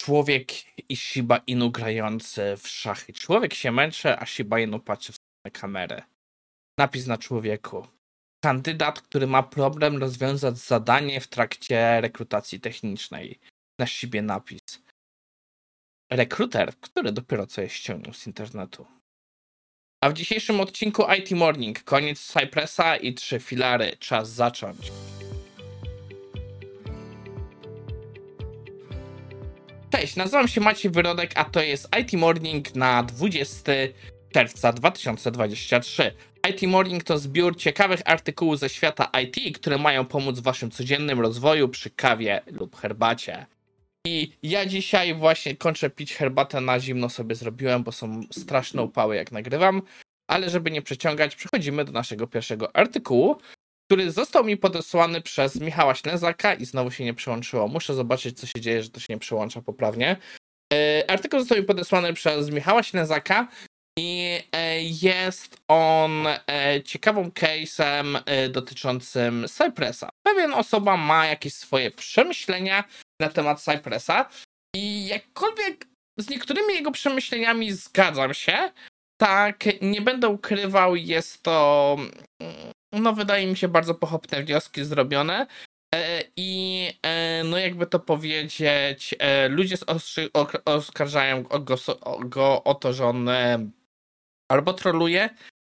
człowiek i Shiba Inu grający w szachy. Człowiek się męczy, a Shiba Inu patrzy w stronę kamerę. Napis na człowieku. Kandydat, który ma problem rozwiązać zadanie w trakcie rekrutacji technicznej. Na Shibie napis. Rekruter, który dopiero co je ściągnął z internetu. A w dzisiejszym odcinku IT Morning koniec Cypressa i trzy filary. Czas zacząć. Cześć, nazywam się Maciej Wyrodek, a to jest IT Morning na 20 czerwca 2023. IT Morning to zbiór ciekawych artykułów ze świata IT, które mają pomóc w waszym codziennym rozwoju przy kawie lub herbacie. I ja dzisiaj właśnie kończę pić herbatę na zimno sobie zrobiłem, bo są straszne upały jak nagrywam. Ale żeby nie przeciągać, przechodzimy do naszego pierwszego artykułu, który został mi podesłany przez Michała Ślęzaka i znowu się nie przyłączyło. Muszę zobaczyć, co się dzieje, że to się nie przyłącza poprawnie. E, artykuł został mi podesłany przez Michała Ślęzaka i e, jest on e, ciekawą case'em dotyczącym Cypressa. Pewien osoba ma jakieś swoje przemyślenia na temat Cypressa i jakkolwiek z niektórymi jego przemyśleniami zgadzam się, tak, nie będę ukrywał, jest to mm, no wydaje mi się bardzo pochopne wnioski zrobione. E, I e, no jakby to powiedzieć, e, ludzie oskarżają go, go o to, że on albo troluje,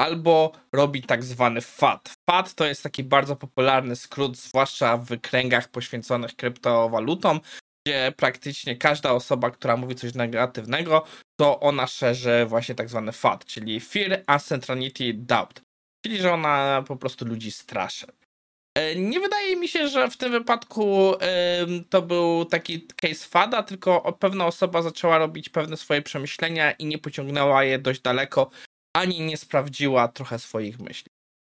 albo robi tak zwany FAT. FAT to jest taki bardzo popularny skrót, zwłaszcza w kręgach poświęconych kryptowalutom, gdzie praktycznie każda osoba, która mówi coś negatywnego, to ona szerzy właśnie tak zwany FAT, czyli Fear, Uncertainty, Doubt czyli że ona po prostu ludzi straszy. E, nie wydaje mi się, że w tym wypadku to był taki case fada, tylko pewna osoba zaczęła robić pewne swoje przemyślenia i nie pociągnęła je dość daleko, ani nie sprawdziła trochę swoich myśli.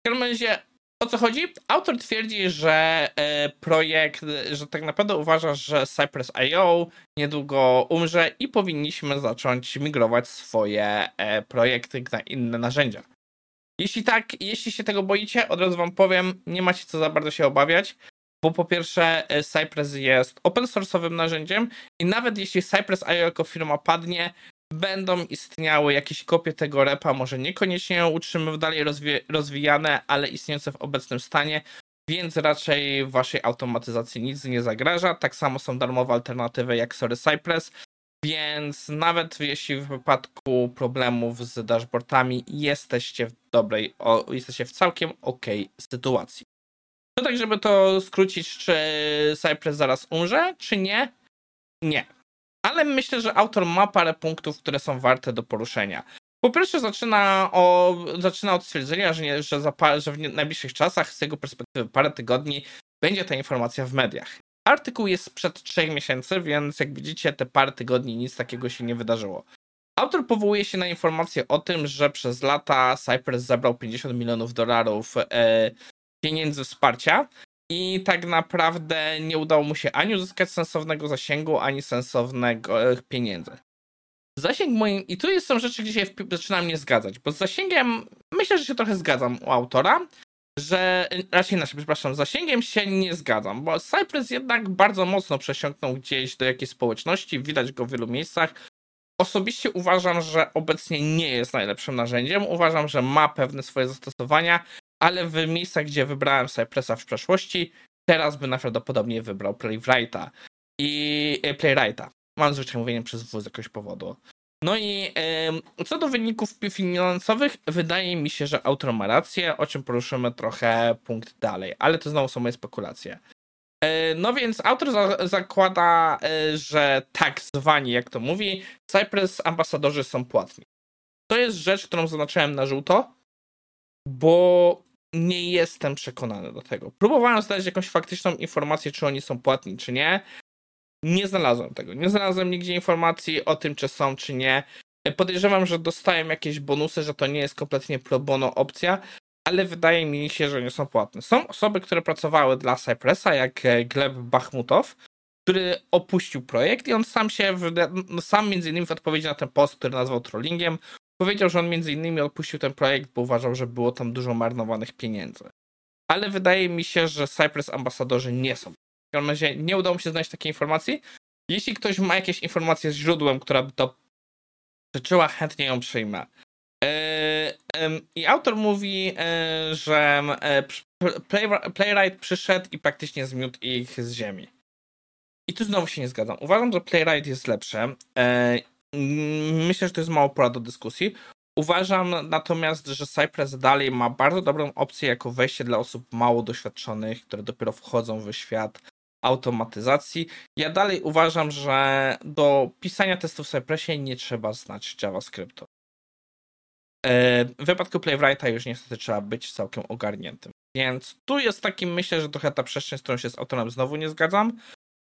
W każdym razie, o co chodzi? Autor twierdzi, że e, projekt, że tak naprawdę uważa, że Cypress.io niedługo umrze i powinniśmy zacząć migrować swoje e, projekty na inne narzędzia. Jeśli tak, jeśli się tego boicie, od razu wam powiem, nie macie co za bardzo się obawiać, bo po pierwsze e, Cypress jest open source'owym narzędziem i nawet jeśli Cypress.io jako firma padnie, będą istniały jakieś kopie tego repa, może niekoniecznie utrzymywać dalej rozwi rozwijane, ale istniejące w obecnym stanie, więc raczej waszej automatyzacji nic nie zagraża. Tak samo są darmowe alternatywy jak Sorry Cypress, więc nawet jeśli w wypadku problemów z dashboardami jesteście w dobrej, o, jesteście w całkiem ok sytuacji. No tak, żeby to skrócić, czy Cypress zaraz umrze, czy nie? Nie. Ale myślę, że autor ma parę punktów, które są warte do poruszenia. Po pierwsze, zaczyna, o, zaczyna od stwierdzenia, że, nie, że, za, że w najbliższych czasach, z jego perspektywy parę tygodni, będzie ta informacja w mediach. Artykuł jest sprzed trzech miesięcy, więc jak widzicie, te parę tygodni nic takiego się nie wydarzyło. Autor powołuje się na informację o tym, że przez lata Cypress zebrał 50 milionów dolarów e, pieniędzy wsparcia i tak naprawdę nie udało mu się ani uzyskać sensownego zasięgu, ani sensownego e, pieniędzy. Zasięg moim. I tu są rzeczy, gdzie się zaczynam nie zgadzać, bo z zasięgiem myślę, że się trochę zgadzam u autora, że raczej inaczej, przepraszam, zasięgiem się nie zgadzam, bo Cypress jednak bardzo mocno przesiąknął gdzieś do jakiejś społeczności, widać go w wielu miejscach. Osobiście uważam, że obecnie nie jest najlepszym narzędziem. Uważam, że ma pewne swoje zastosowania, ale w miejscach, gdzie wybrałem Cypressa w przeszłości, teraz by najprawdopodobniej wybrał Playwrighta. I e, Playwrighta. Mam zwyczaj mówienie przez W z jakiegoś powodu. No i co do wyników finansowych, wydaje mi się, że autor ma rację, o czym poruszymy trochę punkt dalej, ale to znowu są moje spekulacje. E, no więc autor za zakłada, e, że tak zwani, jak to mówi, Cypress ambasadorzy są płatni. To jest rzecz, którą zaznaczyłem na żółto, bo nie jestem przekonany do tego. Próbowałem znaleźć jakąś faktyczną informację, czy oni są płatni, czy nie. Nie znalazłem tego. Nie znalazłem nigdzie informacji o tym, czy są, czy nie. Podejrzewam, że dostają jakieś bonusy, że to nie jest kompletnie pro bono opcja, ale wydaje mi się, że nie są płatne. Są osoby, które pracowały dla Cypressa, jak e, Gleb Bachmutow, który opuścił projekt i on sam się, sam między innymi w odpowiedzi na ten post, który nazwał trollingiem, powiedział, że on między innymi opuścił ten projekt, bo uważał, że było tam dużo marnowanych pieniędzy. Ale wydaje mi się, że Cypress ambasadorzy nie są każdym razie nie udało mi się znaleźć takiej informacji. Jeśli ktoś ma jakieś informacje z źródłem, która by to przeczyła, chętnie ją przyjmę. I autor mówi, że Playwright przyszedł i praktycznie zmiótł ich z ziemi. I tu znowu się nie zgadzam. Uważam, że Playwright jest lepsze. Myślę, że to jest mało pora do dyskusji. Uważam natomiast, że Cypress dalej ma bardzo dobrą opcję jako wejście dla osób mało doświadczonych, które dopiero wchodzą w świat automatyzacji. Ja dalej uważam, że do pisania testów w Cypressie nie trzeba znać JavaScriptu. E, w wypadku Playwrighta już niestety trzeba być całkiem ogarniętym. Więc tu jest taki, myślę, że trochę ta przestrzeń, z którą się z autorem znowu nie zgadzam.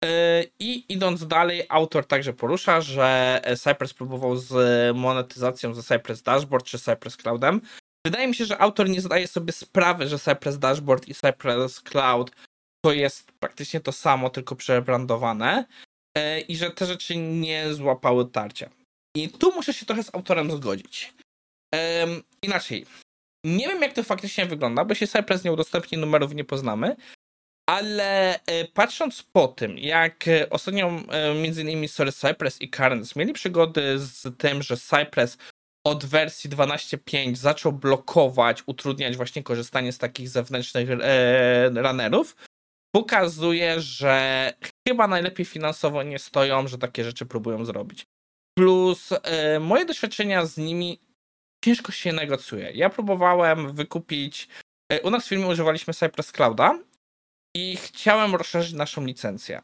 E, I idąc dalej, autor także porusza, że Cypress próbował z monetyzacją ze Cypress Dashboard czy Cypress Cloudem. Wydaje mi się, że autor nie zdaje sobie sprawy, że Cypress Dashboard i Cypress Cloud to jest praktycznie to samo, tylko przebrandowane e, i że te rzeczy nie złapały tarcia. I tu muszę się trochę z autorem zgodzić. inaczej, nie wiem jak to faktycznie wygląda, bo się Cypress nie udostępni, numerów nie poznamy, ale e, patrząc po tym, jak e, ostatnio między innymi Sorry Cypress i Currents mieli przygody z tym, że Cypress od wersji 12.5 zaczął blokować, utrudniać właśnie korzystanie z takich zewnętrznych runnerów, pokazuje, że chyba najlepiej finansowo nie stoją, że takie rzeczy próbują zrobić. Plus e, moje doświadczenia z nimi ciężko się negocjuje. Ja próbowałem wykupić. E, u nas w firmie używaliśmy Cypress Clouda i chciałem rozszerzyć naszą licencję.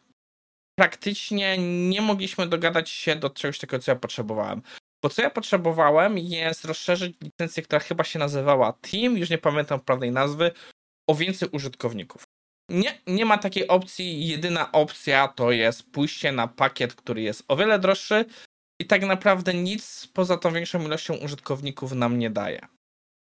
Praktycznie nie mogliśmy dogadać się do czegoś takiego, co ja potrzebowałem. Bo co ja potrzebowałem jest rozszerzyć licencję, która chyba się nazywała Team, już nie pamiętam prawnej nazwy, o więcej użytkowników. Nie, nie ma takiej opcji. Jedyna opcja to jest pójście na pakiet, który jest o wiele droższy i tak naprawdę nic poza tą większą ilością użytkowników nam nie daje.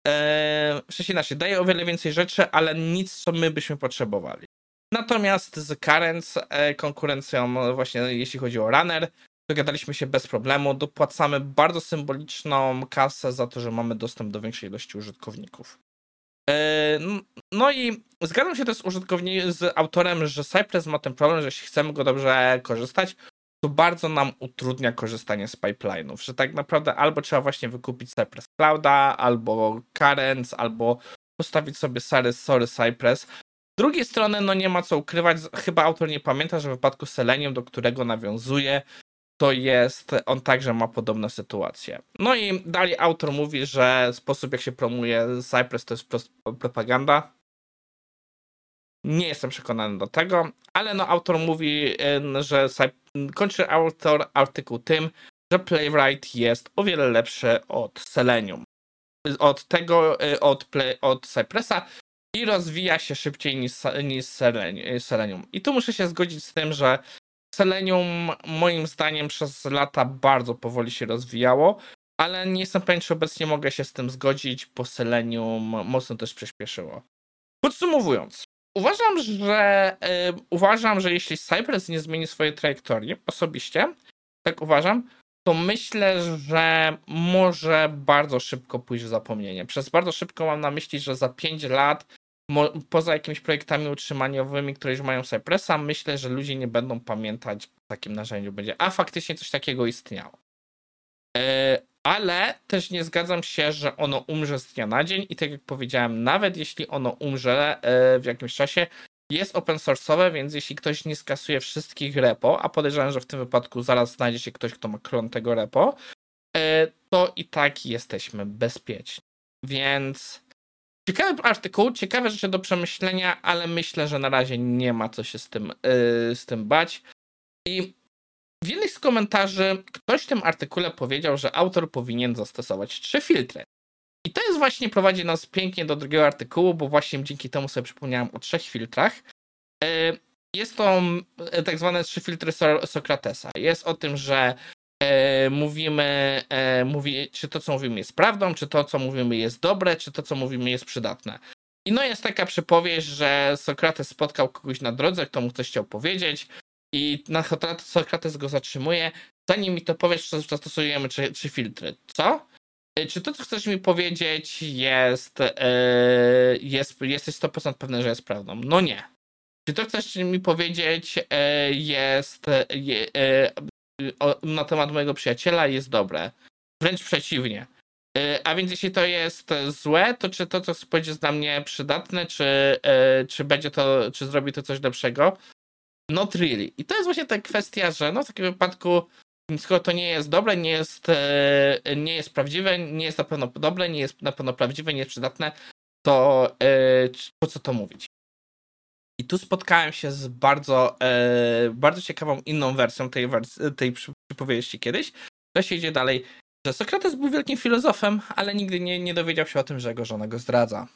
Eee, w sensie inaczej, daje o wiele więcej rzeczy, ale nic, co my byśmy potrzebowali. Natomiast z Currents, e, konkurencją właśnie jeśli chodzi o Runner, dogadaliśmy się bez problemu, dopłacamy bardzo symboliczną kasę za to, że mamy dostęp do większej ilości użytkowników. E, no i zgadzam się też z użytkownikiem, z autorem, że Cypress ma ten problem, że jeśli chcemy go dobrze korzystać, to bardzo nam utrudnia korzystanie z pipeline'ów, że tak naprawdę albo trzeba właśnie wykupić Cypress Clouda, albo Currents, albo postawić sobie sorry, sorry Cypress. Z drugiej strony, no nie ma co ukrywać, chyba autor nie pamięta, że w wypadku Selenium, do którego nawiązuje, to jest, on także ma podobne sytuacje. No i dalej autor mówi, że sposób jak się promuje Cypress to jest propaganda. Nie jestem przekonany do tego, ale no autor mówi, że kończy autor artykuł tym, że Playwright jest o wiele lepszy od Selenium. Od tego, y, od, play, od Cypressa i rozwija się szybciej niż, niż Selenium. I tu muszę się zgodzić z tym, że Selenium moim zdaniem przez lata bardzo powoli się rozwijało, ale nie jestem pewien, czy obecnie mogę się z tym zgodzić, bo Selenium mocno też przyspieszyło. Podsumowując, uważam, że yy, uważam, że jeśli Cypress nie zmieni swojej trajektorii, osobiście, tak uważam, to myślę, że może bardzo szybko pójść w zapomnienie. Przez bardzo szybko mam na myśli, że za 5 lat poza jakimiś projektami utrzymaniowymi, które już mają Cypressa, myślę, że ludzie nie będą pamiętać o takim narzędziu będzie, a faktycznie coś takiego istniało. E, ale też nie zgadzam się, że ono umrze z dnia na dzień i tak jak powiedziałem, nawet jeśli ono umrze e, w jakimś czasie, jest open source'owe, więc jeśli ktoś nie skasuje wszystkich repo, a podejrzewam, że w tym wypadku zaraz znajdzie się ktoś, kto ma klon tego repo, e, to i tak jesteśmy bezpieczni. Więc Ciekawy artykuł, ciekawe rzeczy do przemyślenia, ale myślę, że na razie nie ma co się z tym, yy, z tym bać. I w jednym z komentarzy ktoś w tym artykule powiedział, że autor powinien zastosować trzy filtry. I to jest właśnie prowadzi nas pięknie do drugiego artykułu, bo właśnie dzięki temu sobie przypomniałem o trzech filtrach. Yy, jest to yy, tak zwane trzy filtry Sokratesa. Jest o tym, że e, mówimy, e, mówi, czy to, co mówimy jest prawdą, czy to, co mówimy jest dobre, czy to, co mówimy jest przydatne. I no jest taka przypowieść, że Sokrates spotkał kogoś na drodze, kto mu coś chciał powiedzieć i na Sokrates go zatrzymuje. Zanim mi to powiesz, to zastosujemy trzy, trzy filtry. Co? E, czy to, co chcesz mi powiedzieć, jest, e, jest, jesteś 100% pewny, że jest prawdą? No nie. Czy to chcesz mi powiedzieć jest na temat mojego przyjaciela jest dobre? Wręcz przeciwnie. A więc jeśli to jest złe, to czy to, co chcesz powiedzieć, dla mnie przydatne, czy, czy będzie to, czy zrobi to coś lepszego? Not really. I to jest właśnie ta kwestia, że no w takim wypadku skoro to nie jest dobre, nie jest, e, nie jest prawdziwe, nie jest na pewno dobre, nie jest na pewno prawdziwe, nie jest przydatne, to po co to mówić? Tu spotkałem się z bardzo, e, bardzo ciekawą inną wersją tej, wers- tej przypowieści kiedyś. To się idzie dalej, że Sokrates był wielkim filozofem, ale nigdy nie, nie dowiedział się o tym, że jego żona go zdradza.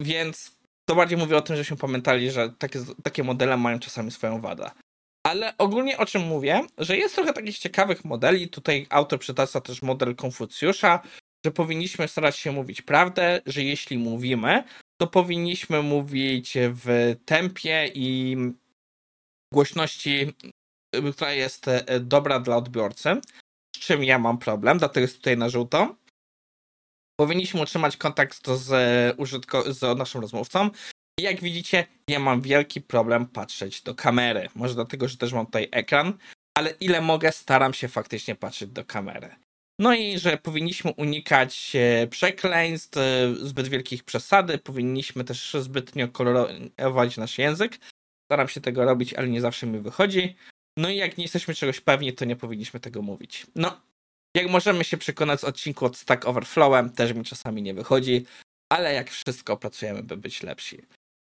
Więc to bardziej mówi o tym, żeśmy pamiętali, że takie, takie modele mają czasami swoją wadę. Ale ogólnie o czym mówię, że jest trochę takich ciekawych modeli. Tutaj autor przytacza też model Konfucjusza, że powinniśmy starać się mówić prawdę, że jeśli mówimy, to powinniśmy mówić w tempie i głośności, która jest e, dobra dla odbiorcy. Z czym ja mam problem, dlatego jest tutaj na żółto. Powinniśmy utrzymać kontakt z, użytko- z naszym rozmówcą i jak widzicie, ja mam wielki problem patrzeć do kamery. Może dlatego, że też mam tutaj ekran, ale ile mogę, staram się faktycznie patrzeć do kamery. No i że powinniśmy unikać e, przekleństw, e, zbyt wielkich przesady, powinniśmy też zbytnio kolorować nasz język. Staram się tego robić, ale nie zawsze mi wychodzi. No i jak nie jesteśmy czegoś pewni, to nie powinniśmy tego mówić. No, jak możemy się przekonać z odcinku od Stack Overflowem, też mi czasami nie wychodzi, ale jak wszystko pracujemy, by być lepsi.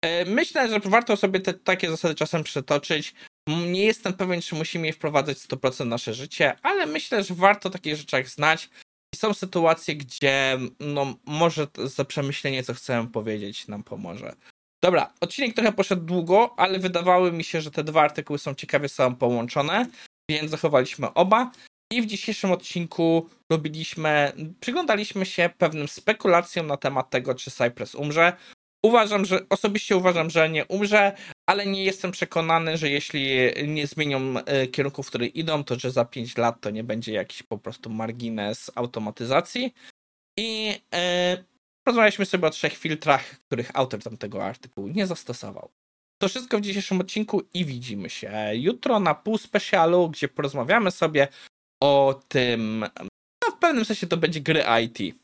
E, myślę, że warto sobie te takie zasady czasem przetoczyć. Nie jestem pewien, czy musimy je wprowadzać 100% w nasze życie, ale myślę, że warto takich rzeczach znać. I są sytuacje, gdzie no, może za przemyślenie, co chcemy powiedzieć, nam pomoże. Dobra, odcinek trochę poszedł długo, ale wydawały mi się, że te dwa artykuły są ciekawie sobą połączone, więc zachowaliśmy oba. I w dzisiejszym odcinku robiliśmy, przyglądaliśmy się pewnym spekulacjom na temat tego, czy Cypress umrze. Uważam, że osobiście uważam, że nie umrze, ale nie jestem przekonany, że jeśli nie zmienią e, kierunków, w które idą, to że za 5 lat to nie będzie jakiś po prostu margines automatyzacji. I e, rozmawialiśmy sobie o trzech filtrach, których autor tamtego artykułu nie zastosował. To wszystko w dzisiejszym odcinku i widzimy się jutro na pół specjalu, gdzie porozmawiamy sobie o tym, no w pewnym sensie to będzie gry IT.